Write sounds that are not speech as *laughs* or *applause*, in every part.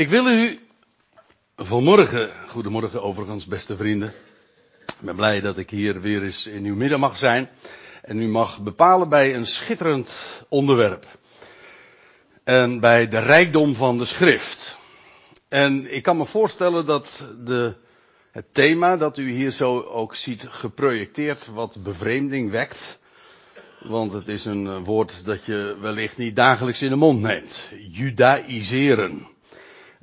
Ik wil u vanmorgen, goedemorgen overigens beste vrienden. Ik ben blij dat ik hier weer eens in uw midden mag zijn. En u mag bepalen bij een schitterend onderwerp. En bij de rijkdom van de schrift. En ik kan me voorstellen dat de, het thema dat u hier zo ook ziet geprojecteerd wat bevreemding wekt. Want het is een woord dat je wellicht niet dagelijks in de mond neemt. Judaïseren.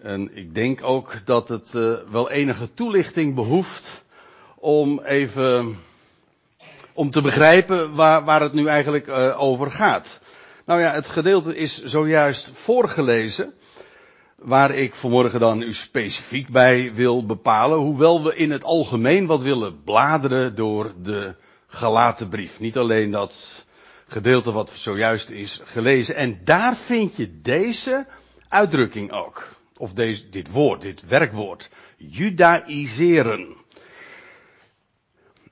En ik denk ook dat het uh, wel enige toelichting behoeft om even om te begrijpen waar, waar het nu eigenlijk uh, over gaat. Nou ja, het gedeelte is zojuist voorgelezen, waar ik vanmorgen dan u specifiek bij wil bepalen, hoewel we in het algemeen wat willen bladeren door de gelaten brief. Niet alleen dat gedeelte wat zojuist is gelezen. En daar vind je deze uitdrukking ook. Of deze, dit woord, dit werkwoord. Judaïseren.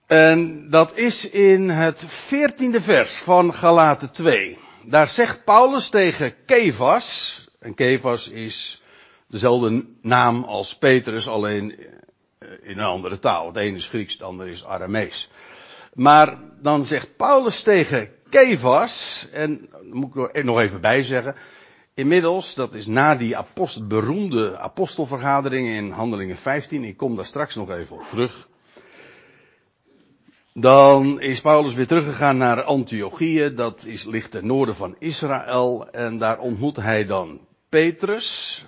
En dat is in het veertiende vers van Galaten 2. Daar zegt Paulus tegen Kevas. En Kevas is dezelfde naam als Petrus, alleen in een andere taal. Het ene is Grieks, het andere is Aramees. Maar dan zegt Paulus tegen Kevas, en moet ik er nog even bij zeggen, inmiddels, dat is na die apostel, beroemde apostelvergadering in Handelingen 15, ik kom daar straks nog even op terug. Dan is Paulus weer teruggegaan naar Antiochië, dat is, ligt ten noorden van Israël, en daar ontmoet hij dan Petrus.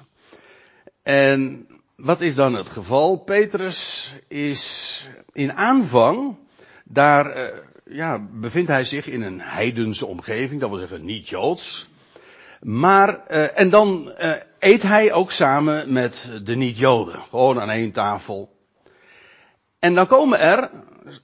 En wat is dan het geval? Petrus is in aanvang, daar uh, ja, bevindt hij zich in een heidense omgeving, dat wil zeggen niet Joods. Maar, uh, en dan uh, eet hij ook samen met de niet-Joden, gewoon aan één tafel. En dan komen er,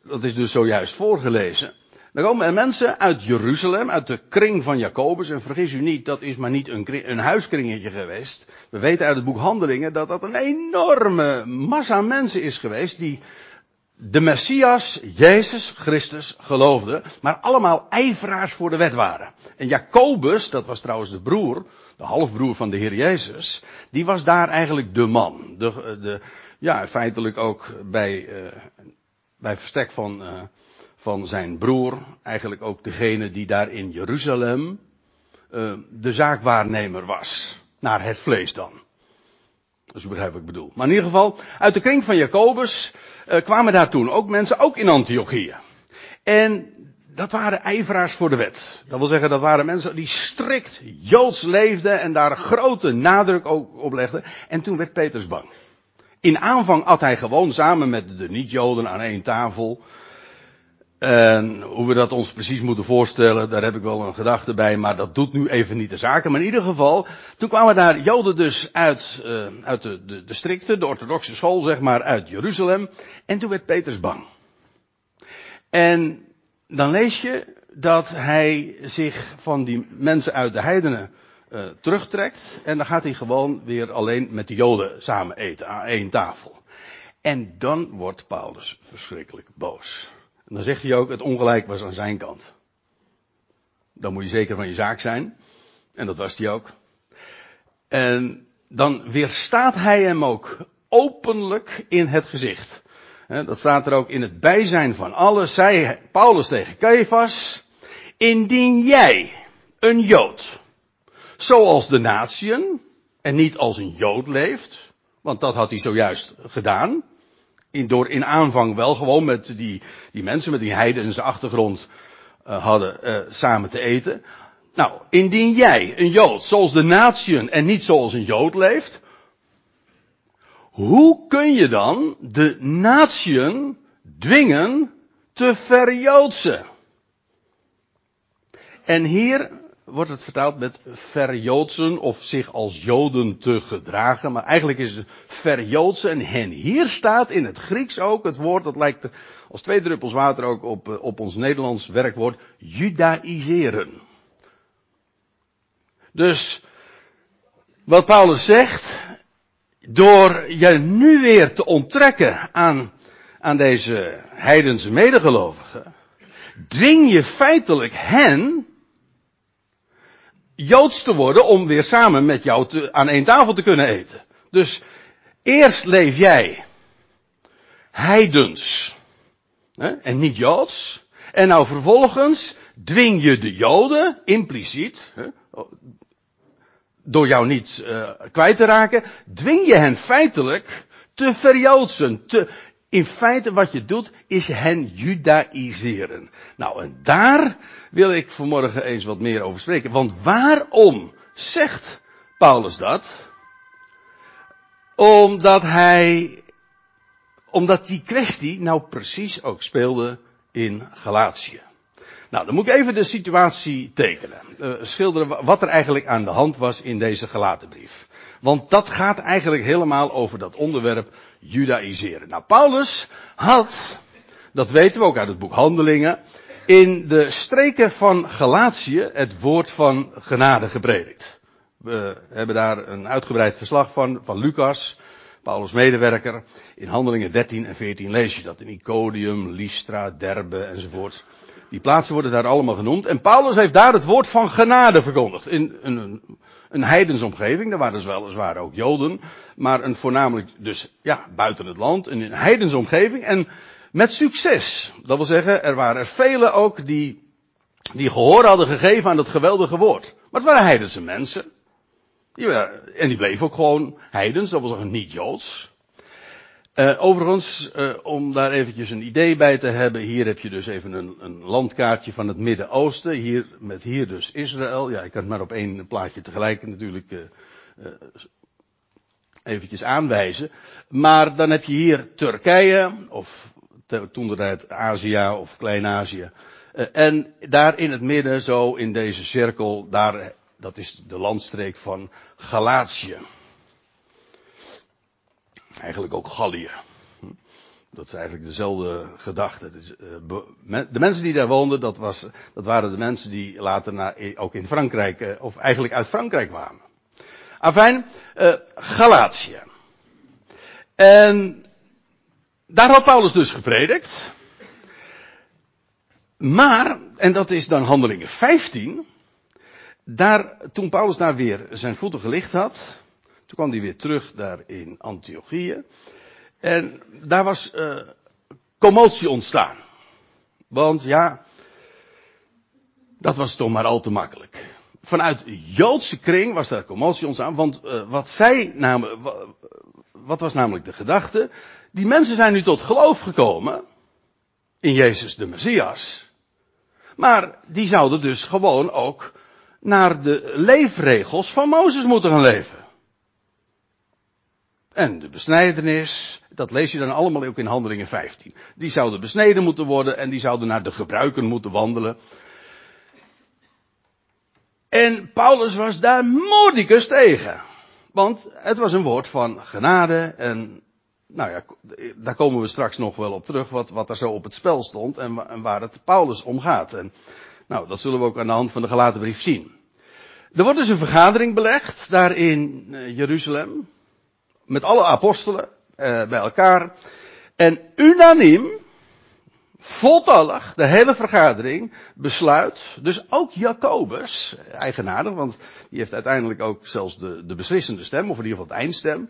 dat is dus zojuist voorgelezen, dan komen er mensen uit Jeruzalem, uit de kring van Jacobus. En vergis u niet, dat is maar niet een, een huiskringetje geweest. We weten uit het boek Handelingen dat dat een enorme massa mensen is geweest die de Messias, Jezus Christus, geloofden, maar allemaal ijveraars voor de wet waren. En Jacobus, dat was trouwens de broer, de halfbroer van de Heer Jezus, die was daar eigenlijk de man. De, de, ja, feitelijk ook bij, uh, bij verstek van, uh, van zijn broer, eigenlijk ook degene die daar in Jeruzalem uh, de zaakwaarnemer was. Naar het vlees dan. Dus u begrijpt wat ik bedoel. Maar in ieder geval, uit de kring van Jacobus uh, kwamen daar toen ook mensen, ook in Antiochië. En dat waren ijveraars voor de wet. Dat wil zeggen, dat waren mensen die strikt Joods leefden en daar grote nadruk op legden. En toen werd Petrus bang. In aanvang at hij gewoon samen met de niet-Joden aan één tafel. En hoe we dat ons precies moeten voorstellen, daar heb ik wel een gedachte bij, maar dat doet nu even niet de zaken. Maar in ieder geval, toen kwamen daar Joden dus uit, uh, uit de, de, de strikte, de orthodoxe school, zeg maar, uit Jeruzalem. En toen werd Peters bang. En dan lees je dat hij zich van die mensen uit de heidenen uh, terugtrekt. En dan gaat hij gewoon weer alleen met de Joden samen eten aan één tafel. En dan wordt Paulus verschrikkelijk boos. Dan zegt hij ook, het ongelijk was aan zijn kant. Dan moet je zeker van je zaak zijn. En dat was hij ook. En dan weerstaat hij hem ook openlijk in het gezicht. Dat staat er ook in het bijzijn van allen, zei Paulus tegen Kefas, indien jij, een Jood, zoals de natieën, en niet als een Jood leeft, want dat had hij zojuist gedaan, in, door in aanvang wel gewoon met die, die mensen met die heidense achtergrond uh, hadden uh, samen te eten. Nou, indien jij, een Jood, zoals de natieën en niet zoals een Jood leeft, hoe kun je dan de natieën dwingen te verjoodsen? En hier wordt het vertaald met verjoodsen of zich als Joden te gedragen. Maar eigenlijk is het verjoodsen. En hier staat in het Grieks ook het woord, dat lijkt als twee druppels water ook op, op ons Nederlands werkwoord, judaïseren. Dus, wat Paulus zegt, door je nu weer te onttrekken aan, aan deze heidense medegelovigen, dwing je feitelijk hen Joods te worden om weer samen met jou aan één tafel te kunnen eten. Dus eerst leef jij heidens hè, en niet joods. En nou vervolgens dwing je de joden impliciet, hè, door jou niet uh, kwijt te raken, dwing je hen feitelijk te verjoodsen. Te, in feite wat je doet is hen judaïseren. Nou en daar wil ik vanmorgen eens wat meer over spreken. Want waarom zegt Paulus dat? Omdat hij, omdat die kwestie nou precies ook speelde in Galatië. Nou, dan moet ik even de situatie tekenen. Uh, schilderen wat er eigenlijk aan de hand was in deze gelatenbrief. Want dat gaat eigenlijk helemaal over dat onderwerp judaïseren. Nou, Paulus had, dat weten we ook uit het boek Handelingen, in de streken van Galatië het woord van genade gepredikt. We hebben daar een uitgebreid verslag van, van Lucas, Paulus' medewerker. In Handelingen 13 en 14 lees je dat. In Icodium, Lystra, Derbe enzovoort. Die plaatsen worden daar allemaal genoemd. En Paulus heeft daar het woord van genade verkondigd. In een, een heidensomgeving. Daar waren dus weliswaar ook Joden. Maar een voornamelijk dus, ja, buiten het land. Een heidensomgeving. En met succes. Dat wil zeggen, er waren er velen ook die, die gehoor hadden gegeven aan dat geweldige woord. Maar het waren heidense mensen. Die waren, en die bleven ook gewoon heidens, dat wil zeggen niet Joods. Uh, overigens, uh, om daar eventjes een idee bij te hebben, hier heb je dus even een, een landkaartje van het Midden-Oosten. Hier, met hier dus Israël. Ja, ik kan het maar op één plaatje tegelijk natuurlijk uh, eventjes aanwijzen. Maar dan heb je hier Turkije, of toen de tijd Azië of Klein-Azië. en daar in het midden, zo in deze cirkel, daar, dat is de landstreek van Galatië. Eigenlijk ook Gallië. Hm? Dat is eigenlijk dezelfde gedachte. Dus, de mensen die daar woonden, dat, was, dat waren de mensen die later naar, ook in Frankrijk, eh, of eigenlijk uit Frankrijk kwamen. Afijn, uh, Galatië. En daar had Paulus dus gepredikt. Maar, en dat is dan handelingen 15, daar, toen Paulus daar weer zijn voeten gelicht had, toen kwam hij weer terug daar in Antiochië. En daar was uh, commotie ontstaan. Want ja, dat was toch maar al te makkelijk. Vanuit Joodse kring was daar commotie ontstaan. Want uh, wat zij namen, wat was namelijk de gedachte? Die mensen zijn nu tot geloof gekomen in Jezus de Messias. Maar die zouden dus gewoon ook naar de leefregels van Mozes moeten gaan leven. En de besnijdenis, dat lees je dan allemaal ook in Handelingen 15. Die zouden besneden moeten worden en die zouden naar de gebruiken moeten wandelen. En Paulus was daar moordicus tegen. Want het was een woord van genade en, nou ja, daar komen we straks nog wel op terug, wat, wat er zo op het spel stond en, en waar het Paulus om gaat. En, nou, dat zullen we ook aan de hand van de gelaten brief zien. Er wordt dus een vergadering belegd, daar in eh, Jeruzalem met alle apostelen eh, bij elkaar. En unaniem, voltallig, de hele vergadering besluit, dus ook Jacobus, eigenaardig, want die heeft uiteindelijk ook zelfs de, de beslissende stem, of in ieder geval het eindstem,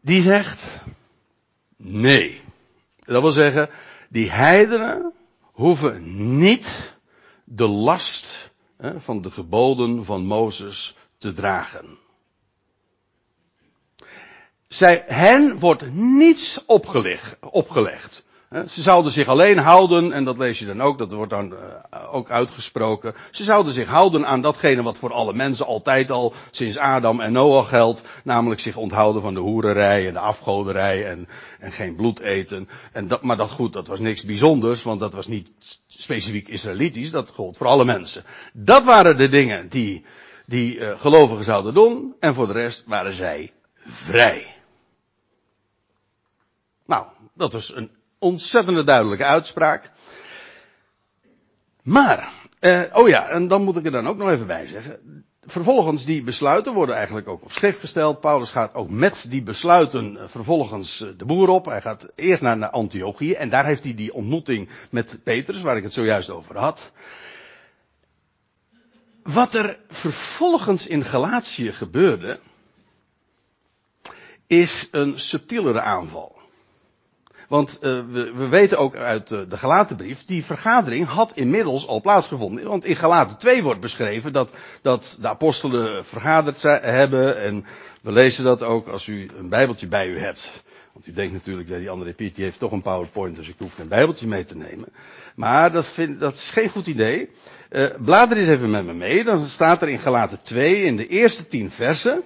die zegt, nee. Dat wil zeggen, die heidenen hoeven niet de last hè, van de geboden van Mozes te dragen. Zij, hen wordt niets opgelegd. opgelegd. Ze zouden zich alleen houden, en dat lees je dan ook, dat wordt dan uh, ook uitgesproken. Ze zouden zich houden aan datgene wat voor alle mensen altijd al sinds Adam en Noach geldt. Namelijk zich onthouden van de hoererij en de afgoderij en, en geen bloed eten. En dat, maar dat goed, dat was niks bijzonders, want dat was niet specifiek Israëlitisch, dat gold voor alle mensen. Dat waren de dingen die, die uh, gelovigen zouden doen, en voor de rest waren zij vrij. Nou, dat was een ontzettende duidelijke uitspraak. Maar, eh, oh ja, en dan moet ik er dan ook nog even bij zeggen. Vervolgens die besluiten worden eigenlijk ook op schrift gesteld. Paulus gaat ook met die besluiten eh, vervolgens eh, de boer op. Hij gaat eerst naar Antiochië en daar heeft hij die ontmoeting met Petrus, waar ik het zojuist over had. Wat er vervolgens in Galatië gebeurde, is een subtielere aanval. Want uh, we, we, weten ook uit uh, de Galatenbrief, die vergadering had inmiddels al plaatsgevonden. Want in Galaten 2 wordt beschreven dat, dat de apostelen vergaderd zijn, hebben. En we lezen dat ook als u een bijbeltje bij u hebt. Want u denkt natuurlijk, dat die andere Piet die heeft toch een powerpoint, dus ik hoef geen bijbeltje mee te nemen. Maar dat, vind, dat is geen goed idee. Uh, blader eens even met me mee. Dan staat er in Galaten 2 in de eerste tien versen.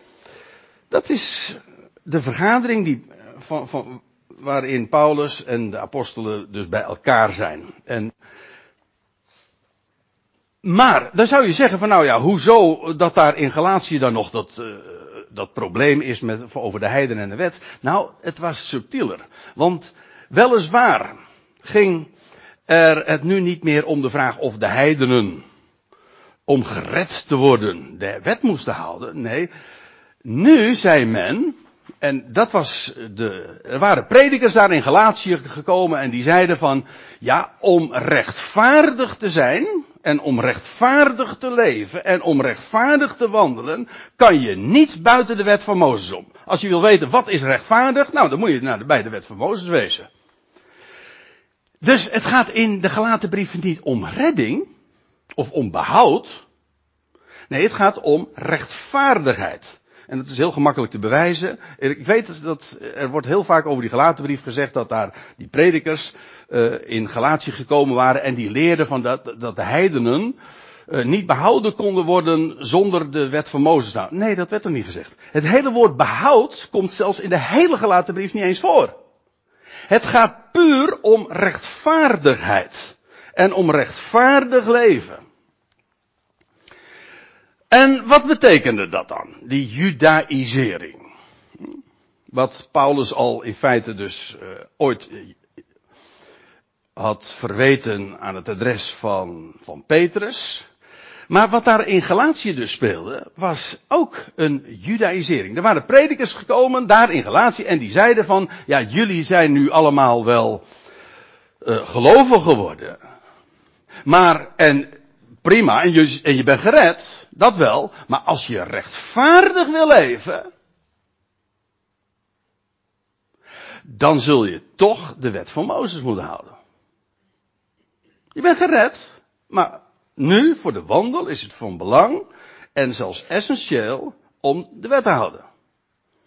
Dat is de vergadering die, van, van, waarin Paulus en de apostelen dus bij elkaar zijn. En, maar, dan zou je zeggen van nou ja, hoezo dat daar in Galatië dan nog dat, uh, dat probleem is met, over de heiden en de wet. Nou, het was subtieler. Want weliswaar ging er het nu niet meer om de vraag of de heidenen om gered te worden de wet moesten houden. Nee, nu zei men, en dat was de, er waren predikers daar in Galatië gekomen en die zeiden van, ja, om rechtvaardig te zijn en om rechtvaardig te leven en om rechtvaardig te wandelen, kan je niet buiten de wet van Mozes om. Als je wil weten wat is rechtvaardig, nou dan moet je naar de, bij de wet van Mozes wezen. Dus het gaat in de gelaten brieven niet om redding of om behoud. Nee, het gaat om rechtvaardigheid. En dat is heel gemakkelijk te bewijzen. Ik weet dat er wordt heel vaak over die gelaten brief gezegd dat daar die predikers uh, in Galatië gekomen waren en die leerden van dat, dat de heidenen uh, niet behouden konden worden zonder de wet van Mozes. Nou, nee, dat werd er niet gezegd. Het hele woord behoud komt zelfs in de hele gelaten brief niet eens voor. Het gaat puur om rechtvaardigheid. En om rechtvaardig leven. En wat betekende dat dan? Die judaïsering. Wat Paulus al in feite dus uh, ooit had verweten aan het adres van, van Petrus. Maar wat daar in Galatië dus speelde, was ook een judaïsering. Er waren predikers gekomen daar in Galatië en die zeiden van, ja jullie zijn nu allemaal wel uh, gelovig geworden. Maar, en prima, en je, en je bent gered, dat wel, maar als je rechtvaardig wil leven, dan zul je toch de wet van Mozes moeten houden. Je bent gered, maar nu, voor de wandel, is het van belang en zelfs essentieel om de wet te houden.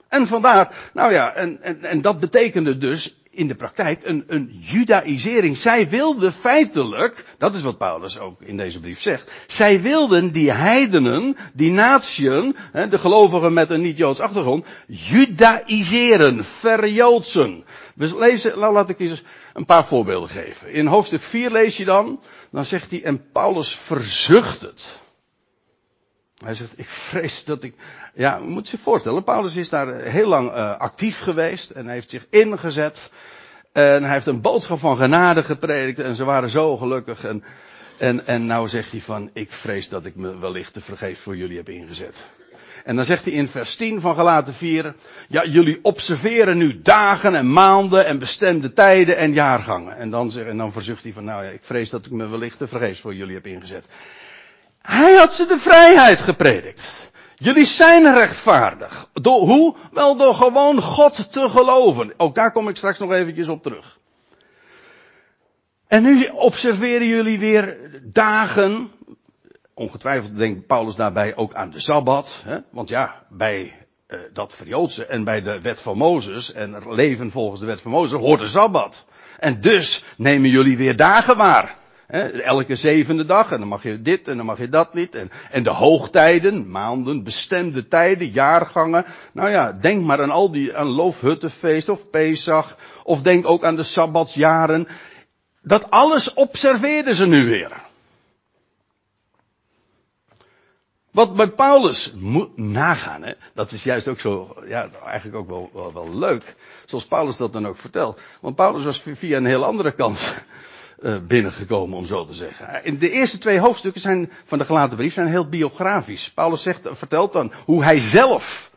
En vandaar, nou ja, en, en, en dat betekende dus in de praktijk een, een judaïsering. Zij wilden feitelijk, dat is wat Paulus ook in deze brief zegt, zij wilden die heidenen, die natieën, de gelovigen met een niet-Joods achtergrond, judaïseren, verjoodsen. We lezen, nou laat ik eens een paar voorbeelden geven. In hoofdstuk 4 lees je dan, dan zegt hij, en Paulus verzucht het. Hij zegt, ik vrees dat ik, ja, moet je voorstellen, Paulus is daar heel lang uh, actief geweest en heeft zich ingezet. En hij heeft een boodschap van genade gepredikt en ze waren zo gelukkig. En, en, en nou zegt hij van, ik vrees dat ik me wellicht te vergeefs voor jullie heb ingezet. En dan zegt hij in vers 10 van Galaten 4, ja, jullie observeren nu dagen en maanden en bestemde tijden en jaargangen. En dan, en dan verzucht hij van, nou ja, ik vrees dat ik me wellicht te vergeefs voor jullie heb ingezet. Hij had ze de vrijheid gepredikt. Jullie zijn rechtvaardig. Door hoe? Wel door gewoon God te geloven. Ook daar kom ik straks nog eventjes op terug. En nu observeren jullie weer dagen. Ongetwijfeld denkt Paulus daarbij ook aan de Sabbat. Hè? Want ja, bij uh, dat verjoodse en bij de wet van Mozes en leven volgens de wet van Mozes hoort de Sabbat. En dus nemen jullie weer dagen waar elke zevende dag. En dan mag je dit en dan mag je dat niet. En, en de hoogtijden, maanden, bestemde tijden, jaargangen. Nou ja, denk maar aan al die, aan Loofhuttenfeest of Pesach. Of denk ook aan de Sabbatsjaren. Dat alles observeerden ze nu weer. Wat bij Paulus moet nagaan, hè, dat is juist ook zo, ja, eigenlijk ook wel, wel, leuk. Zoals Paulus dat dan ook vertelt. Want Paulus was via een heel andere kant binnengekomen, om zo te zeggen. In de eerste twee hoofdstukken zijn, van de gelaten brief zijn heel biografisch. Paulus zegt, vertelt dan hoe hij zelf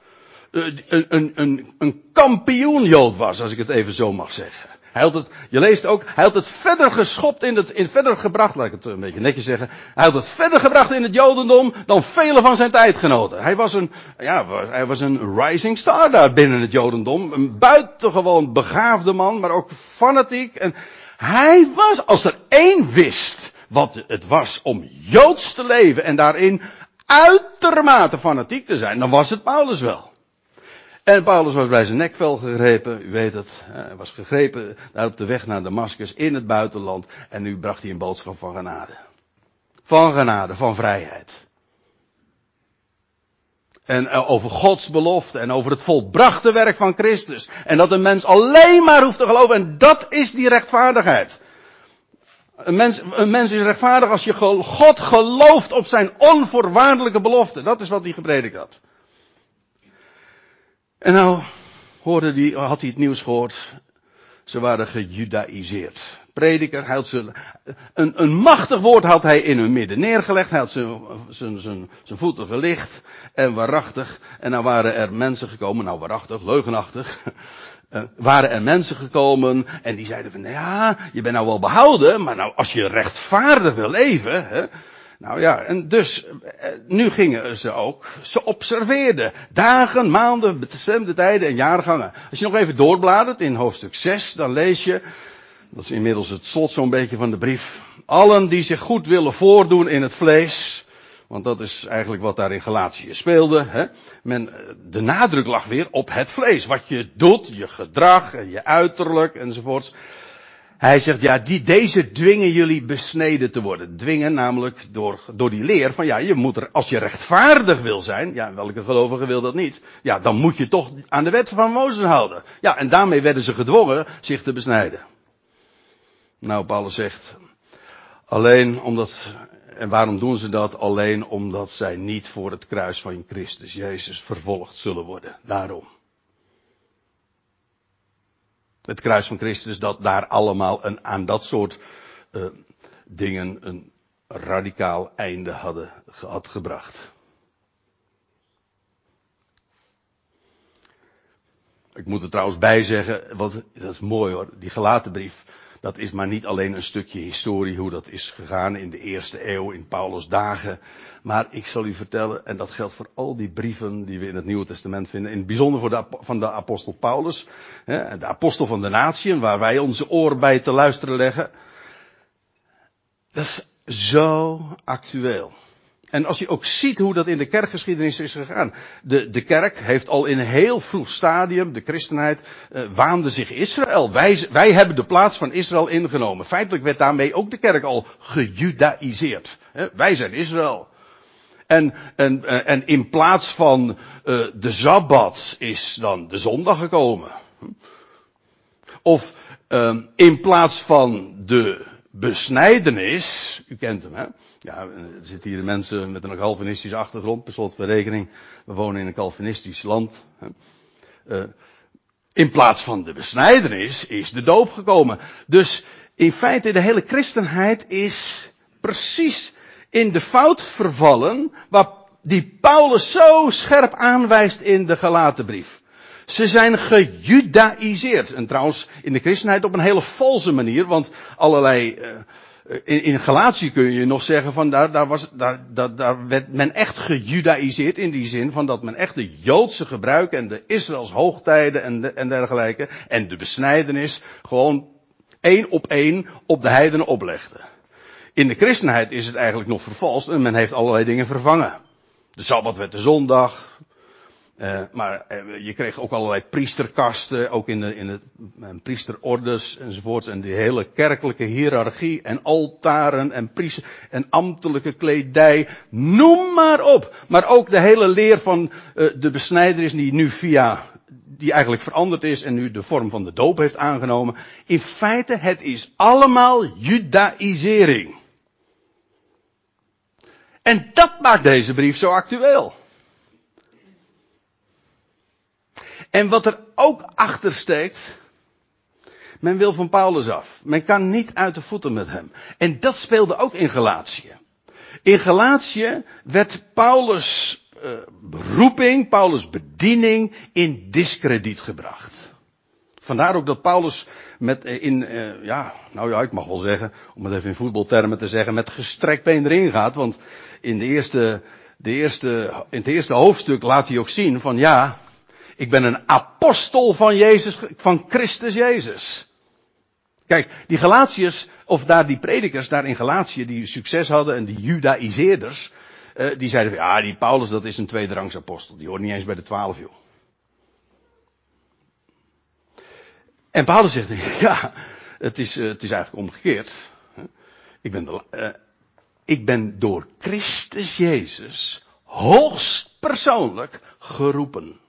een, een, een, een kampioen Jood was, als ik het even zo mag zeggen. Hij had het, je leest ook, hij had het verder geschopt in het, in verder gebracht, laat ik het een beetje netjes zeggen. Hij had het verder gebracht in het Jodendom dan vele van zijn tijdgenoten. Hij was een, ja, hij was een rising star daar binnen het Jodendom. Een buitengewoon begaafde man, maar ook fanatiek. En hij was, als er één wist wat het was om Joods te leven en daarin uitermate fanatiek te zijn, dan was het Paulus wel. En Paulus was bij zijn nekvel gegrepen, u weet het. Hij was gegrepen daar op de weg naar Damascus in het buitenland. En nu bracht hij een boodschap van genade. Van genade, van vrijheid. En eh, over Gods belofte en over het volbrachte werk van Christus. En dat een mens alleen maar hoeft te geloven. En dat is die rechtvaardigheid. Een mens, een mens is rechtvaardig als je God gelooft op zijn onvoorwaardelijke belofte. Dat is wat hij gepredikt had. En nou hoorde die, had hij het nieuws gehoord. Ze waren gejudaïseerd. Prediker, had een, een machtig woord had hij in hun midden neergelegd. Hij had zijn, zijn, zijn, zijn voeten gelicht en waarachtig. En nou waren er mensen gekomen, nou waarachtig, leugenachtig. Uh, *laughs* waren er mensen gekomen en die zeiden van, ja, je bent nou wel behouden, maar nou, als je rechtvaardig wil leven, hè, nou ja, en dus, eh, nu gingen ze ook, ze observeerden. Dagen, maanden, bestemde tijden en jaargangen. Als je nog even doorbladert in hoofdstuk 6, dan lees je, dat is inmiddels het slot zo'n beetje van de brief. Allen die zich goed willen voordoen in het vlees, want dat is eigenlijk wat daar in Galatië speelde. Hè? Men, eh, de nadruk lag weer op het vlees. Wat je doet, je gedrag je uiterlijk enzovoorts. Hij zegt, ja, die, deze dwingen jullie besneden te worden. Dwingen namelijk door, door die leer van, ja, je moet er, als je rechtvaardig wil zijn, ja, welke gelovige wil dat niet, ja, dan moet je toch aan de wet van Mozes houden. Ja, en daarmee werden ze gedwongen zich te besnijden. Nou, Paulus zegt, alleen omdat, en waarom doen ze dat? Alleen omdat zij niet voor het kruis van Christus Jezus vervolgd zullen worden. Daarom. Het kruis van Christus dat daar allemaal een, aan dat soort uh, dingen een radicaal einde hadden, had gebracht. Ik moet er trouwens bij zeggen, wat, dat is mooi hoor, die gelaten brief dat is maar niet alleen een stukje historie hoe dat is gegaan in de eerste eeuw in Paulus' dagen. Maar ik zal u vertellen, en dat geldt voor al die brieven die we in het Nieuwe Testament vinden, in het bijzonder voor de, van de apostel Paulus, de apostel van de natieën, waar wij onze oren bij te luisteren leggen. Dat is zo actueel. En als je ook ziet hoe dat in de kerkgeschiedenis is gegaan. De, de kerk heeft al in een heel vroeg stadium, de christenheid, uh, waande zich Israël. Wij, wij hebben de plaats van Israël ingenomen. Feitelijk werd daarmee ook de kerk al gejudaïseerd. wij zijn Israël. En, en, eh, en in plaats van uh, de Sabbat is dan de zondag gekomen. Of uh, in plaats van de besnijdenis, u kent hem hè, ja, er zitten hier mensen met een Calvinistische achtergrond, per slot van rekening, we wonen in een Calvinistisch land. hè. Uh, in plaats van de besnijdenis is de doop gekomen. Dus in feite de hele christenheid is precies in de fout vervallen, waar die Paulus zo scherp aanwijst in de gelaten brief. Ze zijn gejudaïseerd. En trouwens in de christenheid op een hele valse manier, want allerlei, uh, in, in Galatië kun je nog zeggen van daar, daar, was, daar, daar, daar werd men echt gejudaïseerd in die zin van dat men echt de Joodse gebruiken en de Israëls hoogtijden en, en dergelijke en de besnijdenis gewoon één op één op de heidenen oplegde. In de christenheid is het eigenlijk nog vervalst en men heeft allerlei dingen vervangen. De Sabbat werd de zondag, uh, maar uh, je kreeg ook allerlei priesterkasten, ook in de, in de uh, priesterordes enzovoorts. En die hele kerkelijke hiërarchie en altaren en priester en ambtelijke kledij. Noem maar op. Maar ook de hele leer van de besnijderis die nu via, die eigenlijk veranderd is en nu de vorm van de doop heeft aangenomen. In feite, het is allemaal judaïsering. En dat maakt deze brief zo actueel. En wat er ook achter steekt, men wil van Paulus af. Men kan niet uit de voeten met hem. En dat speelde ook in Galatië. In Galatië werd Paulus uh, roeping, Paulus bediening in discrediet gebracht. Vandaar ook dat Paulus met in, uh, ja, nou ja, ik mag wel zeggen, om het even in voetbaltermen te zeggen, met gestrekt been erin gaat. Want in de eerste, de eerste, in het eerste hoofdstuk laat hij ook zien van ja, ik ben een apostel van Jezus, van Christus Jezus. Kijk, die Galatiërs, of daar die predikers daar in Galatië die succes hadden en die judaïseerders, uh, die zeiden van ja, die Paulus dat is een tweederangs apostel, die hoort niet eens bij de twaalf joh. En Paulus zegt, *laughs* ja, het is, uh, het is eigenlijk omgekeerd. Ik ben, de, uh, ik ben door Christus Jezus hoogst persoonlijk geroepen.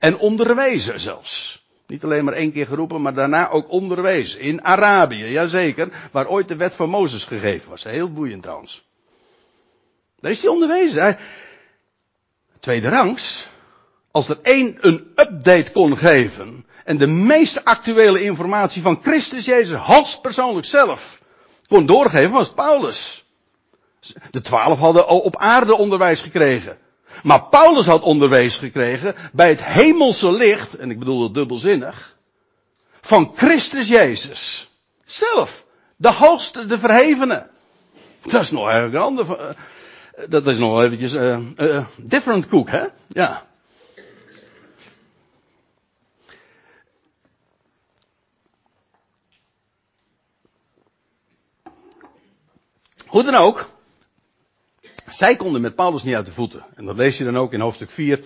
En onderwezen zelfs. Niet alleen maar één keer geroepen, maar daarna ook onderwezen. In Arabië, jazeker, waar ooit de wet van Mozes gegeven was. Heel boeiend trouwens. Daar is hij onderwezen. Tweede rangs. Als er één een update kon geven. En de meest actuele informatie van Christus Jezus, Hans persoonlijk zelf, kon doorgeven, was Paulus. De twaalf hadden al op aarde onderwijs gekregen. Maar Paulus had onderwijs gekregen bij het hemelse licht, en ik bedoel het dubbelzinnig, van Christus Jezus. Zelf. De hoogste, de verhevene. Dat is nog eigenlijk een ander, eh, dat is nog eventjes, uh, different cook, hè? Ja. Hoe dan ook, zij konden met Paulus niet uit de voeten. En dat lees je dan ook in hoofdstuk 4.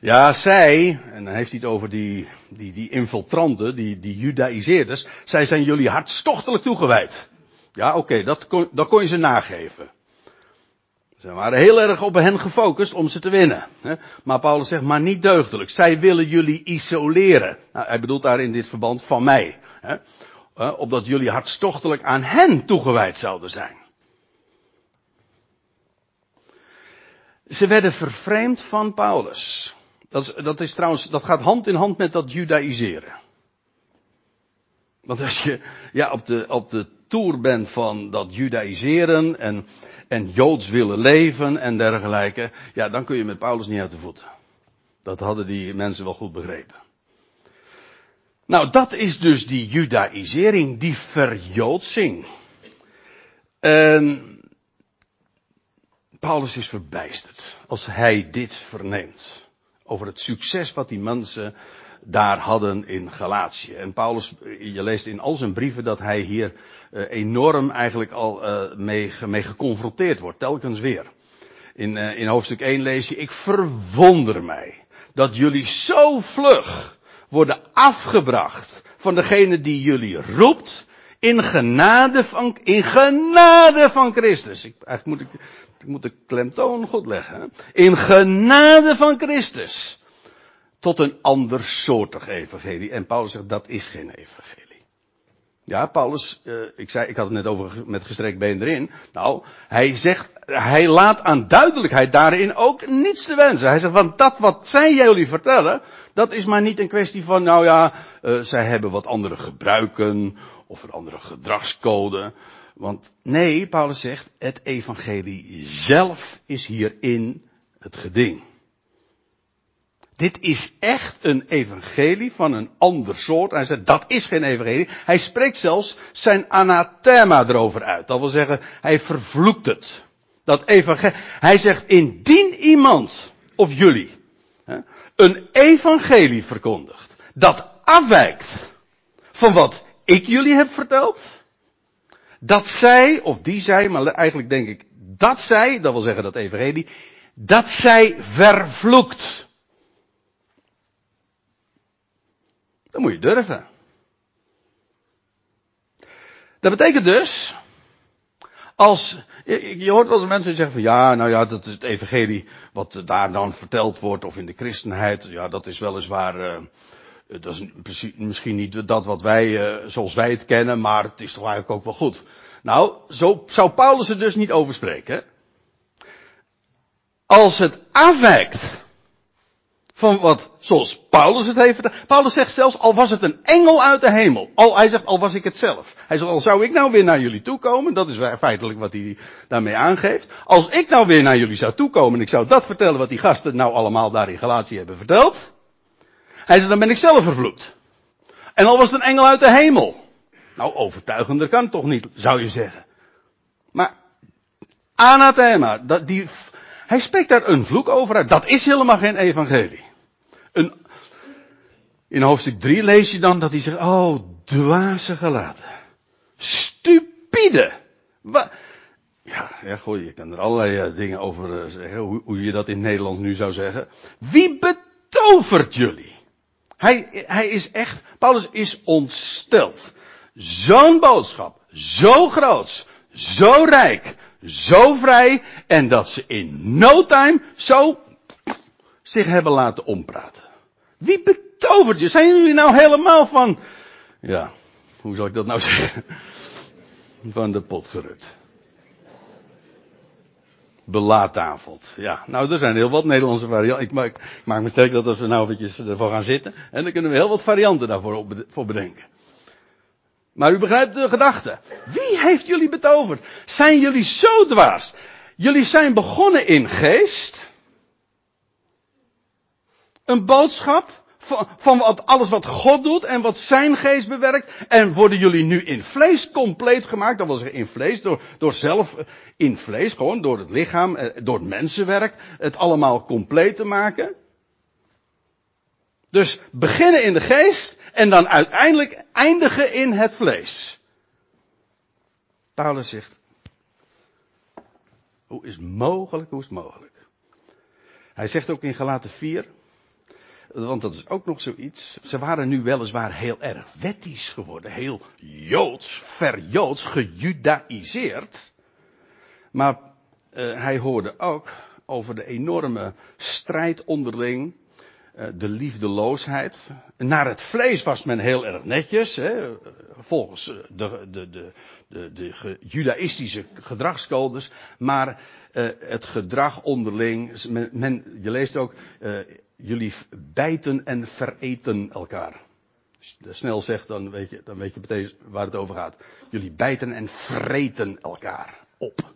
Ja, zij, en dan heeft hij het over die, die, die infiltranten, die, die judaïseerders, zij zijn jullie hartstochtelijk toegewijd. Ja, oké, dat, kon, dat kon je ze nageven. Ze waren heel erg op hen gefocust om ze te winnen. Maar Paulus zegt, maar niet deugdelijk. Zij willen jullie isoleren. Nou, hij bedoelt daar in dit verband van mij. Opdat jullie hartstochtelijk aan hen toegewijd zouden zijn. Ze werden vervreemd van Paulus. Dat is, dat is trouwens, dat gaat hand in hand met dat judaïseren. Want als je ja, op, de, op de toer bent van dat judaïseren en, en joods willen leven en dergelijke, ja, dan kun je met Paulus niet uit de voeten. Dat hadden die mensen wel goed begrepen. Nou, dat is dus die judaïsering, die verjoodsing. En Paulus is verbijsterd als hij dit verneemt. Over het succes wat die mensen daar hadden in Galatië. En Paulus, je leest in al zijn brieven dat hij hier uh, enorm eigenlijk al uh, mee, mee, geconfronteerd wordt, telkens weer. In, uh, in hoofdstuk 1 lees je, ik verwonder mij dat jullie zo vlug worden afgebracht van degene die jullie roept in genade van, in genade van Christus. Ik, eigenlijk moet ik ik moet de klemtoon goed leggen. In genade van Christus. Tot een ander soortig evangelie. En Paulus zegt dat is geen evangelie. Ja, Paulus, uh, ik zei, ik had het net over met gestrekt been erin. Nou, hij zegt, hij laat aan duidelijkheid daarin ook niets te wensen. Hij zegt, want dat wat zij jullie vertellen, dat is maar niet een kwestie van, nou ja, uh, zij hebben wat andere gebruiken, of andere gedragscode. Want nee, Paulus zegt, het evangelie zelf is hierin het geding. Dit is echt een evangelie van een ander soort. Hij zegt, dat is geen evangelie. Hij spreekt zelfs zijn anathema erover uit. Dat wil zeggen, hij vervloekt het. Dat evangelie. Hij zegt, indien iemand, of jullie, een evangelie verkondigt, dat afwijkt van wat ik jullie heb verteld, dat zij, of die zij, maar eigenlijk denk ik dat zij, dat wil zeggen dat evangelie, dat zij vervloekt. Dat moet je durven. Dat betekent dus, als, je, hoort wel eens mensen zeggen van ja, nou ja, dat is het evangelie wat daar dan verteld wordt, of in de christenheid, ja, dat is weliswaar, uh, dat is misschien niet dat wat wij, uh, zoals wij het kennen, maar het is toch eigenlijk ook wel goed. Nou, zo zou Paulus er dus niet over spreken. Als het afwijkt van wat, zoals Paulus het heeft verteld. Paulus zegt zelfs, al was het een engel uit de hemel. Al, hij zegt, al was ik het zelf. Hij zegt, al zou ik nou weer naar jullie toekomen. Dat is feitelijk wat hij daarmee aangeeft. Als ik nou weer naar jullie zou toekomen en ik zou dat vertellen wat die gasten nou allemaal daar in Galatie hebben verteld. Hij zegt, dan ben ik zelf vervloekt. En al was het een engel uit de hemel. Nou, overtuigender kan toch niet, zou je zeggen. Maar, anathema, dat, die, hij spreekt daar een vloek over uit. Dat is helemaal geen evangelie. Een, in hoofdstuk 3 lees je dan dat hij zegt, oh, dwaze gelaten. Stupide. Ja, ja, goh, je kan er allerlei uh, dingen over uh, zeggen, hoe, hoe, je dat in Nederland nu zou zeggen. Wie betovert jullie? Hij, hij is echt, Paulus is ontsteld. Zo'n boodschap, zo groot, zo rijk, zo vrij, en dat ze in no time zo zich hebben laten ompraten. Wie betovert je? Zijn jullie nou helemaal van, ja, hoe zou ik dat nou zeggen? Van de pot gerut belaattafeld. Ja, nou, er zijn heel wat Nederlandse varianten. Ik maak, maak me sterk dat als we nou eventjes ervoor gaan zitten. En dan kunnen we heel wat varianten daarvoor voor bedenken. Maar u begrijpt de gedachte. Wie heeft jullie betoverd? Zijn jullie zo dwaas? Jullie zijn begonnen in geest. Een boodschap van, van wat, alles wat God doet en wat zijn geest bewerkt. En worden jullie nu in vlees compleet gemaakt. Dat wil zeggen in vlees, door, door zelf eh, in vlees, gewoon door het lichaam, eh, door het mensenwerk, het allemaal compleet te maken. Dus beginnen in de geest en dan uiteindelijk eindigen in het vlees. Paulus zegt, hoe is het mogelijk, hoe is het mogelijk? Hij zegt ook in Galaten 4, want dat is ook nog zoiets. Ze waren nu weliswaar heel erg wettisch geworden. Heel joods, verjoods, gejudaïseerd. Maar uh, hij hoorde ook over de enorme strijd onderling. Uh, de liefdeloosheid. Naar het vlees was men heel erg netjes. Hè, volgens de, de, de, de, de judaïstische gedragscodes. Maar uh, het gedrag onderling. Men, men, je leest ook jullie bijten en vereten elkaar. Als je snel zegt, dan weet je, dan weet je meteen waar het over gaat. Jullie bijten en vreten elkaar op.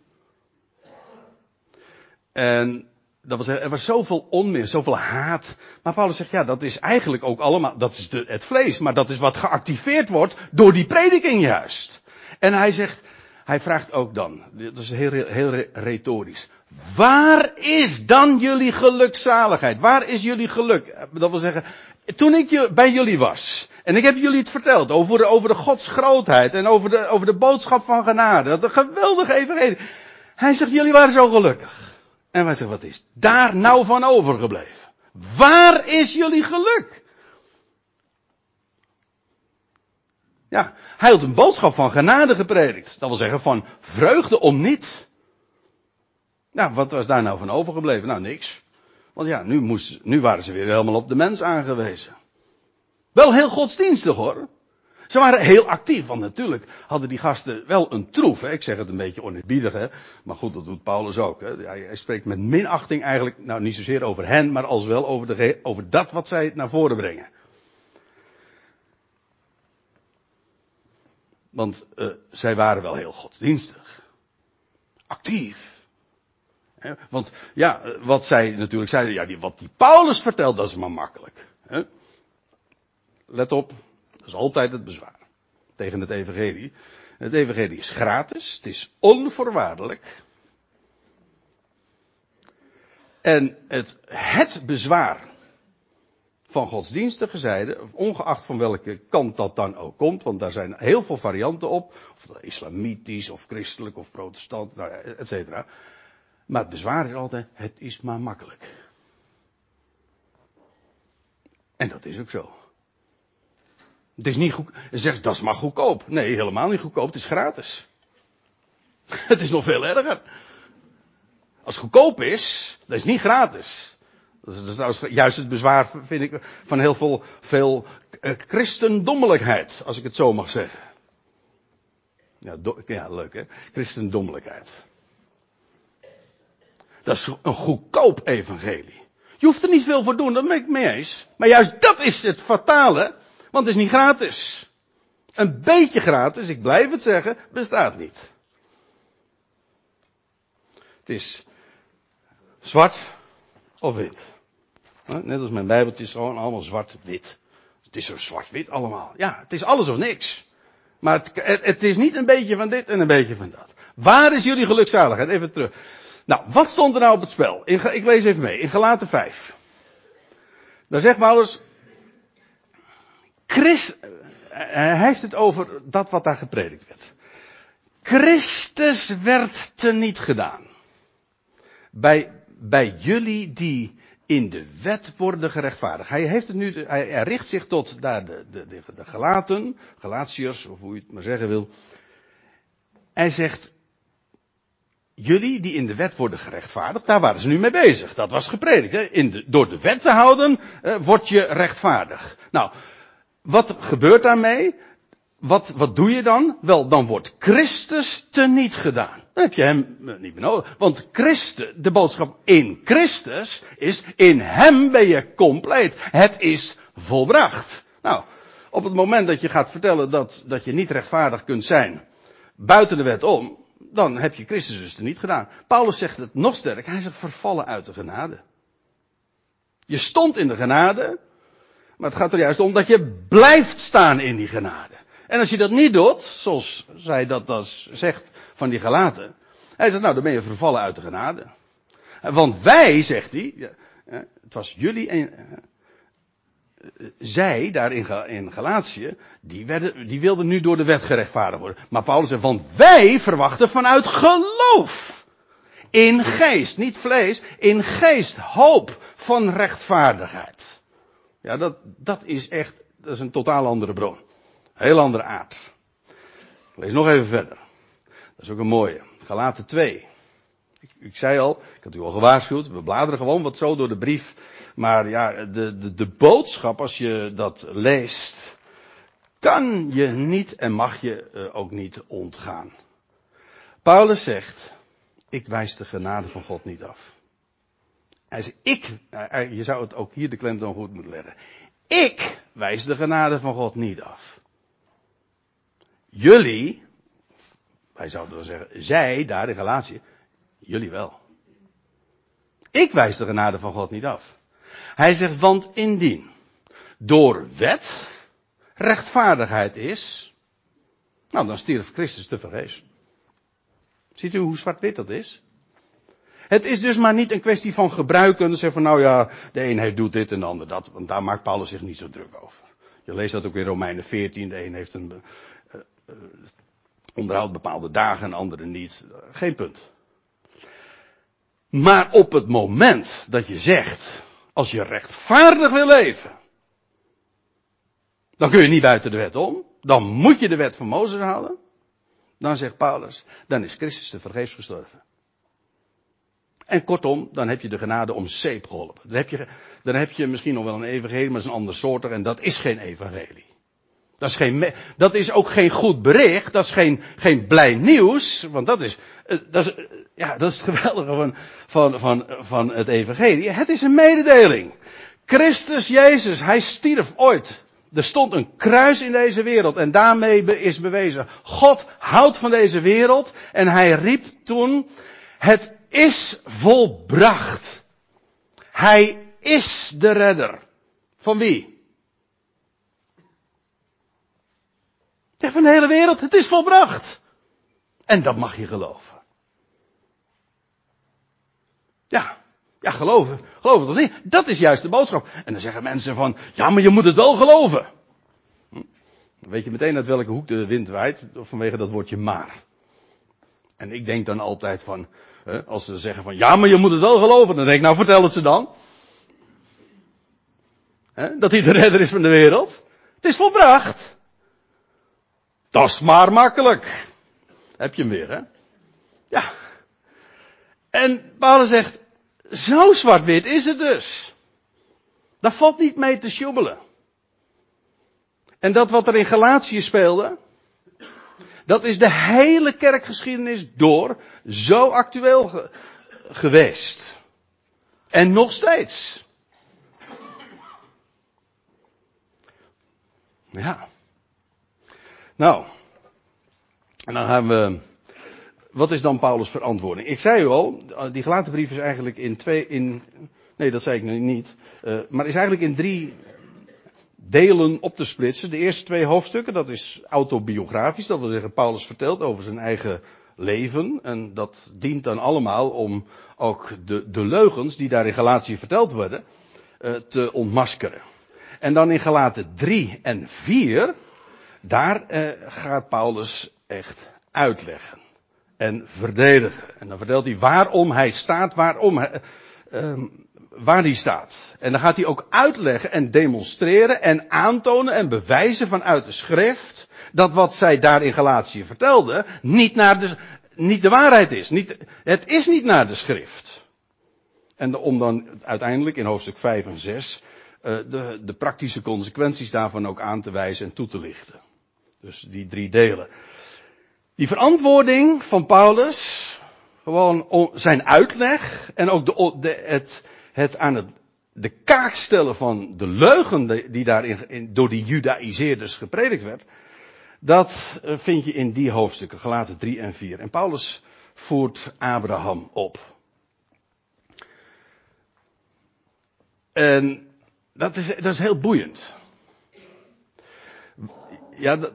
En dat was, er was zoveel onmin, zoveel haat. Maar Paulus zegt, ja, dat is eigenlijk ook allemaal, dat is de, het vlees, maar dat is wat geactiveerd wordt door die prediking juist. En hij zegt, hij vraagt ook dan, dat is heel, heel retorisch. Waar is dan jullie gelukzaligheid? Waar is jullie geluk? Dat wil zeggen, toen ik bij jullie was. En ik heb jullie het verteld over de, over de Gods grootheid en over de, over de boodschap van genade. Dat een geweldige evangelie. Hij zegt, jullie waren zo gelukkig. En wij zeggen, wat is daar nou van overgebleven? Waar is jullie geluk? Ja, hij had een boodschap van genade gepredikt. Dat wil zeggen van vreugde om niets. Nou, wat was daar nou van overgebleven? Nou, niks. Want ja, nu, moest, nu waren ze weer helemaal op de mens aangewezen. Wel heel godsdienstig hoor. Ze waren heel actief, want natuurlijk hadden die gasten wel een troef. Hè? Ik zeg het een beetje oneerbiedig, hè? maar goed, dat doet Paulus ook. Hè? Hij, hij, spreekt met minachting eigenlijk, nou niet zozeer over hen, maar als wel over, de, over dat wat zij naar voren brengen. Want uh, zij waren wel heel godsdienstig. Actief. Want ja, wat zij natuurlijk zeiden, ja, die, wat die Paulus vertelt, dat is maar makkelijk. Let op, dat is altijd het bezwaar tegen het evangelie. Het evangelie is gratis, het is onvoorwaardelijk. En het, het bezwaar van godsdienstige zijde, ongeacht van welke kant dat dan ook komt, want daar zijn heel veel varianten op, of islamitisch, of christelijk, of protestant, nou ja, et cetera. Maar het bezwaar is altijd, het is maar makkelijk. En dat is ook zo. Het is niet goed, zegt dat is maar goedkoop. Nee, helemaal niet goedkoop, het is gratis. *laughs* Het is nog veel erger. Als het goedkoop is, dat is niet gratis. Dat is, is juist het bezwaar, vind ik, van heel veel, veel eh, christendommelijkheid, als ik het zo mag zeggen. Ja, ja leuk hè, christendommelijkheid. Dat is een goedkoop evangelie. Je hoeft er niet veel voor doen, dat ben ik mee eens. Maar juist dat is het fatale, want het is niet gratis. Een beetje gratis, ik blijf het zeggen, bestaat niet. Het is zwart of wit. Net als mijn bijbeltje is gewoon allemaal zwart-wit. Het is zo zwart-wit allemaal. Ja, het is alles of niks. Maar het, het, het, is niet een beetje van dit en een beetje van dat. Waar is jullie gelukzaligheid? Even terug. Nou, wat stond er nou op het spel? In, ik lees even mee. In Galaten 5. Daar zegt Paulus. Christ, hij heeft het over dat wat daar gepredikt werd. Christus werd teniet gedaan. Bij, bij jullie die in de wet worden gerechtvaardigd. Hij heeft het nu, hij, richt zich tot daar de, de, de, de gelaten, Galatiërs, of hoe je het maar zeggen wil. Hij zegt, jullie die in de wet worden gerechtvaardigd, daar waren ze nu mee bezig. Dat was gepredikt. Hè? In door de wet te houden, eh, word je rechtvaardig. Nou, wat gebeurt daarmee? Wat, wat doe je dan? Wel, dan wordt Christus teniet gedaan. Dan heb je hem eh, niet meer nodig. Want Christus, de boodschap in Christus is, in hem ben je compleet. Het is volbracht. Nou, op het moment dat je gaat vertellen dat, dat je niet rechtvaardig kunt zijn, buiten de wet om, dan heb je Christus dus niet gedaan. Paulus zegt het nog sterk, hij zegt vervallen uit de genade. Je stond in de genade, maar het gaat er juist om dat je blijft staan in die genade. En als je dat niet doet, zoals zij dat dus zegt van die gelaten. Hij zegt, nou dan ben je vervallen uit de genade. Want wij, zegt hij, het was jullie zij daar in, Galatië, die, werden, die wilden nu door de wet gerechtvaardigd worden. Maar Paulus zegt, want wij verwachten vanuit geloof. In geest, niet vlees, in geest, hoop van rechtvaardigheid. Ja, dat, dat is echt, dat is een totaal andere bron. Heel andere aard. Ik lees nog even verder. Dat is ook een mooie. Galaten 2. Ik, ik, zei al, ik had u al gewaarschuwd, we bladeren gewoon wat zo door de brief. Maar ja, de, de, de boodschap, als je dat leest, kan je niet en mag je uh, ook niet ontgaan. Paulus zegt, ik wijs de genade van God niet af. Hij zegt, ik, uh, je zou het ook hier de klemtoon goed moeten leggen. Ik wijs de genade van God niet af. Jullie, wij zouden wel zeggen, zij daar in relatie, jullie wel. Ik wijs de genade van God niet af. Hij zegt, want indien door wet rechtvaardigheid is, nou dan stierf Christus te vergeefs. Ziet u hoe zwart-wit dat is? Het is dus maar niet een kwestie van gebruiken. Zeggen van nou ja, de een heeft doet dit en de ander dat. Want daar maakt Paulus zich niet zo druk over. Je leest dat ook in Romeinen 14. De een heeft een, uh, onderhoudt bepaalde dagen en andere niet. Geen punt. Maar op het moment dat je zegt, als je rechtvaardig wil leven, dan kun je niet buiten de wet om. Dan moet je de wet van Mozes houden. Dan zegt Paulus, dan is Christus te vergeefs gestorven. En kortom, dan heb je de genade om zeep geholpen. Dan heb je, dan heb je misschien nog wel een evangelie, maar dat is een ander soort en dat is geen evangelie. Dat is, geen, dat is ook geen goed bericht, dat is geen, geen blij nieuws, want dat is, eh, dat is, eh, ja, dat is het geweldige van, van, van, van het evangelie. Het is een mededeling. Christus Jezus, hij stierf ooit. Er stond een kruis in deze wereld en daarmee is bewezen, God houdt van deze wereld en hij riep toen, het is volbracht. Hij is de redder. Van wie? Zeg van de hele wereld, het is volbracht. En dat mag je geloven. Ja, ja, geloven. Het of niet? Dat is juist de boodschap. En dan zeggen mensen van, ja, maar je moet het wel geloven. Hm? Dan weet je meteen uit welke hoek de wind waait, vanwege dat woordje maar. En ik denk dan altijd van, als ze zeggen van, ja, maar je moet het wel geloven, dan denk ik, nou vertel het ze dan. Dat hij de redder is van de wereld. Het is volbracht. Dat is maar makkelijk. Heb je hem weer, hè? Ja. En Paulus zegt, zo zwart-wit is het dus. Daar valt niet mee te sjoebelen. En dat wat er in Galatië speelde, dat is de hele kerkgeschiedenis door zo actueel geweest. En nog steeds. Ja. Nou, en dan gaan we. Wat is dan Paulus' verantwoording? Ik zei u al, die gelaten brief is eigenlijk in twee. In, nee, dat zei ik nu niet. Uh, maar is eigenlijk in drie delen op te splitsen. De eerste twee hoofdstukken, dat is autobiografisch. Dat wil zeggen, Paulus vertelt over zijn eigen leven. En dat dient dan allemaal om ook de, de leugens die daar in Galatië verteld worden, uh, te ontmaskeren. En dan in Galaten 3 en 4, daar uh, gaat Paulus echt uitleggen en verdedigen. En dan vertelt hij waarom hij staat, waarom hij, uh, waar hij staat. En dan gaat hij ook uitleggen en demonstreren en aantonen en bewijzen vanuit de schrift dat wat zij daar in Galatië vertelde niet naar de, niet de waarheid is. Niet, het is niet naar de schrift. En om dan uiteindelijk in hoofdstuk 5 en 6 uh, de, de praktische consequenties daarvan ook aan te wijzen en toe te lichten. Dus die drie delen. Die verantwoording van Paulus, gewoon zijn uitleg en ook de, de, het, het aan het, de kaak stellen van de leugen die daarin in, door die judaïseerders gepredikt werd, dat eh, vind je in die hoofdstukken, gelaten 3 en 4. En Paulus voert Abraham op. En dat is, dat is heel boeiend. Ja, dat,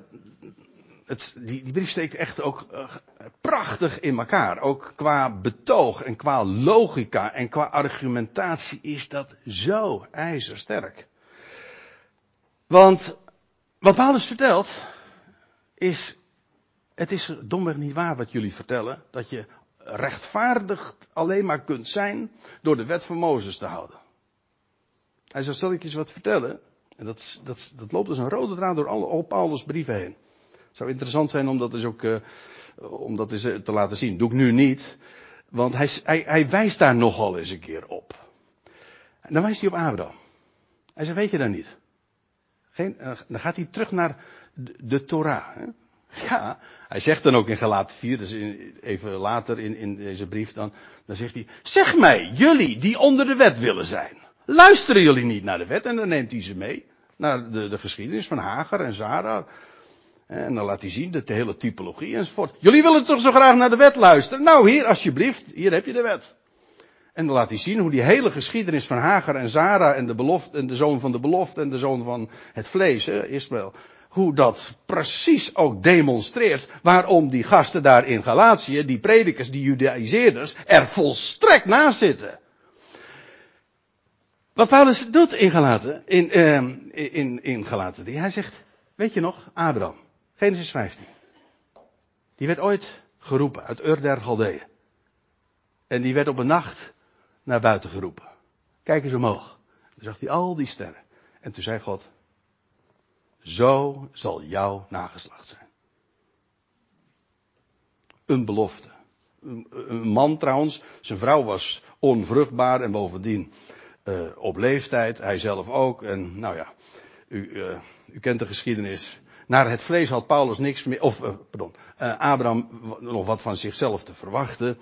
het, die, brief steekt echt ook uh, prachtig in elkaar. Ook qua betoog en qua logica en qua argumentatie is dat zo ijzersterk. Want wat Paulus vertelt is, het is domweg niet waar wat jullie vertellen, dat je rechtvaardig alleen maar kunt zijn door de wet van Mozes te houden. Hij zal stel ik eens wat vertellen. En dat, dat, dat loopt als een rode draad door alle, al Paulus brieven heen. Zou interessant zijn om dat eens ook uh, om dat eens te laten zien. Doe ik nu niet. Want hij, hij, hij wijst daar nogal eens een keer op. En dan wijst hij op Abraham. Hij zegt, weet je dat niet? Geen, uh, dan gaat hij terug naar de, de Torah. Hè? Ja, hij zegt dan ook in Galaten 4, dus even later in, in deze brief dan, dan zegt hij, zeg mij, jullie die onder de wet willen zijn, luisteren jullie niet naar de wet? En dan neemt hij ze mee naar de, de geschiedenis van Hagar en Zara. En dan laat hij zien de, hele typologie enzovoort. Jullie willen toch zo graag naar de wet luisteren? Nou, hier, alsjeblieft, hier heb je de wet. En dan laat hij zien hoe die hele geschiedenis van Hagar en Zara en de belofte, en de zoon van de belofte en de zoon van het vlees, hè, Ismaël. Hoe dat precies ook demonstreert waarom die gasten daar in Galatië, die predikers, die judaïseerders, er volstrekt naast zitten. Wat Paulus doet in Galaten, in, uh, in, in Galaten, hij zegt, weet je nog, Abraham. Genesis 15. Die werd ooit geroepen uit Ur der Galdeeën. En die werd op een nacht naar buiten geroepen. Kijk eens omhoog. Dan zag hij al die sterren. En toen zei God, zo zal jouw nageslacht zijn. Een belofte. Een, man trouwens, zijn vrouw was onvruchtbaar en bovendien uh, op leeftijd, hij zelf ook. En nou ja, u, uh, u kent de geschiedenis. Naar het vlees had Paulus niks meer, of, uh, pardon, uh, Abraham nog wat van zichzelf te verwachten.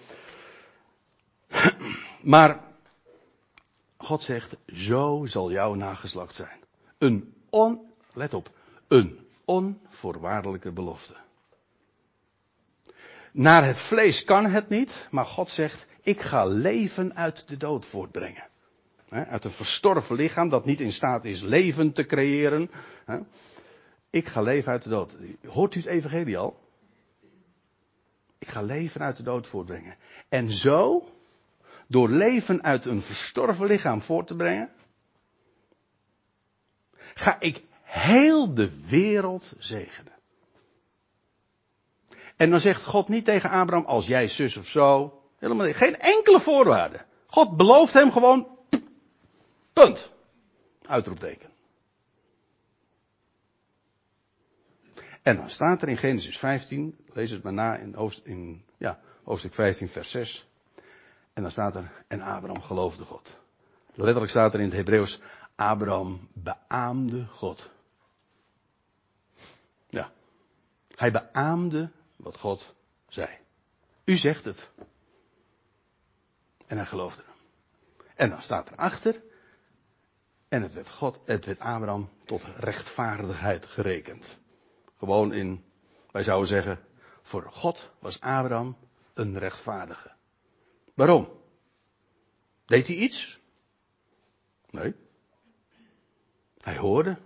maar God zegt, zo zal jouw nageslacht zijn. Een on, let op, een onvoorwaardelijke belofte. Naar het vlees kan het niet, maar God zegt, ik ga leven uit de dood voortbrengen. Uit een verstorven lichaam dat niet in staat is leven te creëren. Ik ga leven uit de dood. Hoort u het evangelie al? Ik ga leven uit de dood voortbrengen. En zo, door leven uit een verstorven lichaam voort te brengen, ga ik heel de wereld zegenen. En dan zegt God niet tegen Abraham, als jij zus of zo, helemaal niet, geen enkele voorwaarde. God belooft hem gewoon, punt. Uitroepteken. En dan staat er in Genesis 15, lees het maar na in, in ja, hoofdstuk 15, vers 6. En dan staat er, en Abraham geloofde God. Letterlijk staat er in het Hebreeuws, Abraham beaamde God. Ja, hij beaamde wat God zei. U zegt het. En hij geloofde hem. En dan staat er achter, en het werd, God, het werd Abraham tot rechtvaardigheid gerekend. Gewoon in, wij zouden zeggen, voor God was Abraham een rechtvaardige. Waarom? Deed hij iets? Nee. Hij hoorde.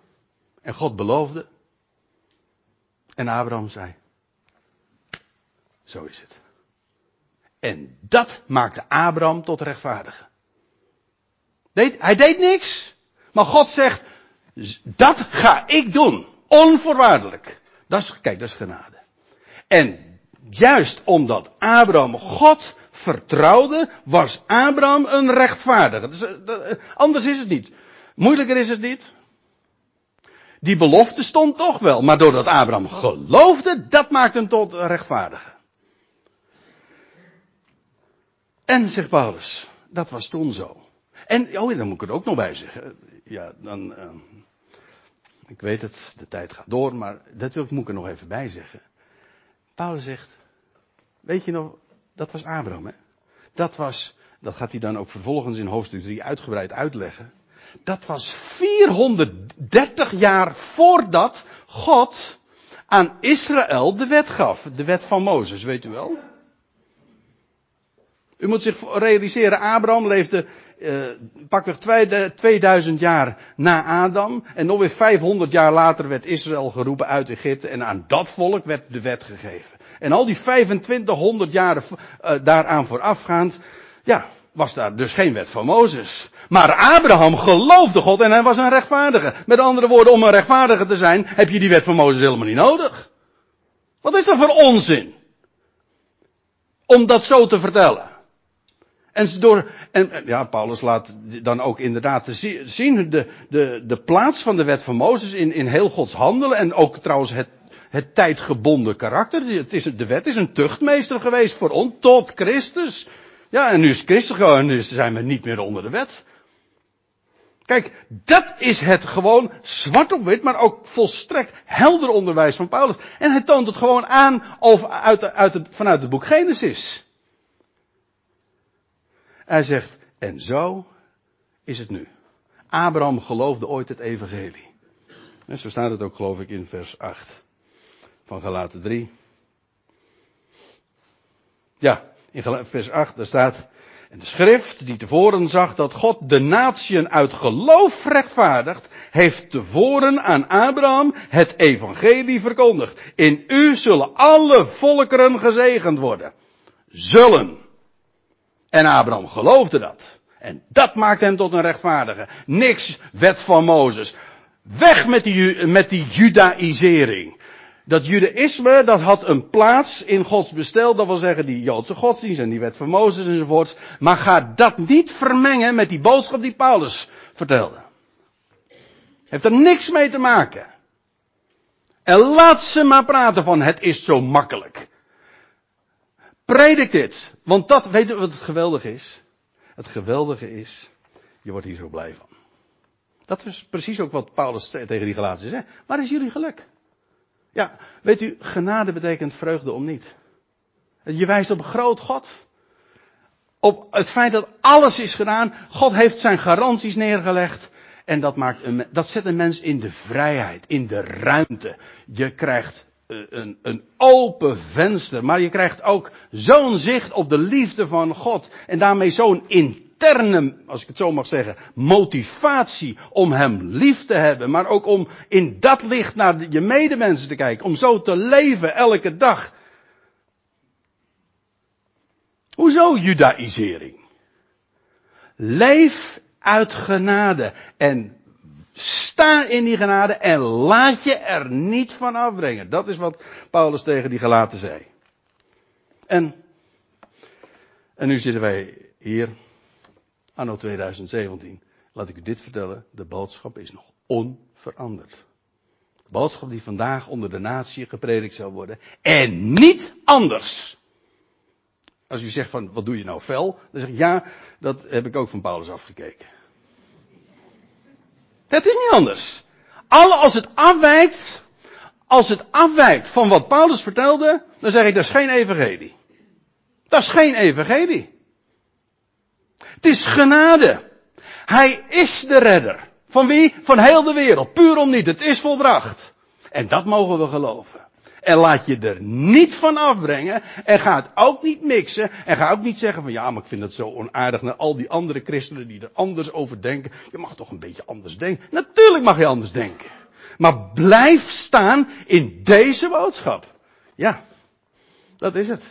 En God beloofde. En Abraham zei, zo is het. En dat maakte Abraham tot rechtvaardige. Deed, hij deed niks. Maar God zegt, dat ga ik doen. Onvoorwaardelijk. Dat is, kijk, dat is genade. En juist omdat Abraham God vertrouwde, was Abraham een rechtvaardige. Dus, uh, anders is het niet. Moeilijker is het niet. Die belofte stond toch wel, maar doordat Abraham geloofde, dat maakt hem tot rechtvaardige. En, zegt Paulus, dat was toen zo. En, oh, dan moet ik er ook nog bij zeggen. Ja, dan, uh, ik weet het, de tijd gaat door, maar dat wil ik, moet ik er nog even bij zeggen. Paulus zegt, weet je nog, dat was Abraham, hè? Dat was, dat gaat hij dan ook vervolgens in hoofdstuk 3 uitgebreid uitleggen. Dat was 430 jaar voordat God aan Israël de wet gaf. De wet van Mozes, weet u wel? U moet zich realiseren, Abraham leefde pakweg 2000 jaar na Adam. En nog weer 500 jaar later werd Israël geroepen uit Egypte. En aan dat volk werd de wet gegeven. En al die 2500 jaren uh, daaraan voorafgaand, ja, was daar dus geen wet van Mozes. Maar Abraham geloofde God en hij was een rechtvaardige. Met andere woorden, om een rechtvaardige te zijn, heb je die wet van Mozes helemaal niet nodig. Wat is dat voor onzin? Om dat zo te vertellen. En, door, en ja, Paulus laat dan ook inderdaad zien de, de, de plaats van de wet van Mozes in, in heel Gods handelen. En ook trouwens het, het tijdgebonden karakter. Het is, de wet is een tuchtmeester geweest voor ons, tot Christus. Ja, en nu is Christus gewoon, nu zijn we niet meer onder de wet. Kijk, dat is het gewoon zwart op wit, maar ook volstrekt helder onderwijs van Paulus. En hij toont het gewoon aan of uit, uit vanuit het boek Genesis. Hij zegt, en zo is het nu. Abraham geloofde ooit het evangelie. Zo staat het ook geloof ik in vers 8 van Galaten 3. Ja, in vers 8 daar staat, en de schrift die tevoren zag dat God de natieën uit geloof rechtvaardigt, heeft tevoren aan Abraham het evangelie verkondigd. In u zullen alle volkeren gezegend worden. Zullen. En Abraham geloofde dat. En dat maakt hem tot een rechtvaardige. Niks wet van Mozes. Weg met die, met die judaïsering. Dat judaïsme, dat had een plaats in Gods bestel, dat wil zeggen die Joodse godsdienst en die wet van Mozes enzovoorts. Maar ga dat niet vermengen met die boodschap die Paulus vertelde. Heeft er niks mee te maken. En laat ze maar praten van het is zo makkelijk. Predik dit. Want dat, weet je wat het geweldige is? Het geweldige is, je wordt hier zo blij van. Dat is precies ook wat Paulus tegen die Galatiërs zegt. Waar is jullie geluk? Ja, weet u, genade betekent vreugde om niet. Je wijst op een groot God. Op het feit dat alles is gedaan. God heeft zijn garanties neergelegd. En dat, maakt een, dat zet een mens in de vrijheid, in de ruimte. Je krijgt een, een open venster, maar je krijgt ook zo'n zicht op de liefde van God. En daarmee zo'n interne, als ik het zo mag zeggen, motivatie om Hem lief te hebben. Maar ook om in dat licht naar je medemensen te kijken. Om zo te leven elke dag. Hoezo judaïsering? Leef uit genade en Sta in die genade en laat je er niet van afbrengen. Dat is wat Paulus tegen die gelaten zei. En, en nu zitten wij hier, anno 2017. Laat ik u dit vertellen, de boodschap is nog onveranderd. De boodschap die vandaag onder de natie gepredikt zou worden. En niet anders. Als u zegt van, wat doe je nou fel? Dan zeg ik, ja, dat heb ik ook van Paulus afgekeken. Het is niet anders. Alle als het afwijkt, als het afwijkt van wat Paulus vertelde, dan zeg ik dat is geen evangelie. Dat is geen evangelie. Het is genade. Hij is de redder. Van wie? Van heel de wereld. Puur om niet. Het is volbracht. En dat mogen we geloven. En laat je er niet van afbrengen. En ga het ook niet mixen. En ga ook niet zeggen van ja, maar ik vind het zo onaardig naar al die andere christenen die er anders over denken. Je mag toch een beetje anders denken. Natuurlijk mag je anders denken. Maar blijf staan in deze boodschap. Ja, dat is het.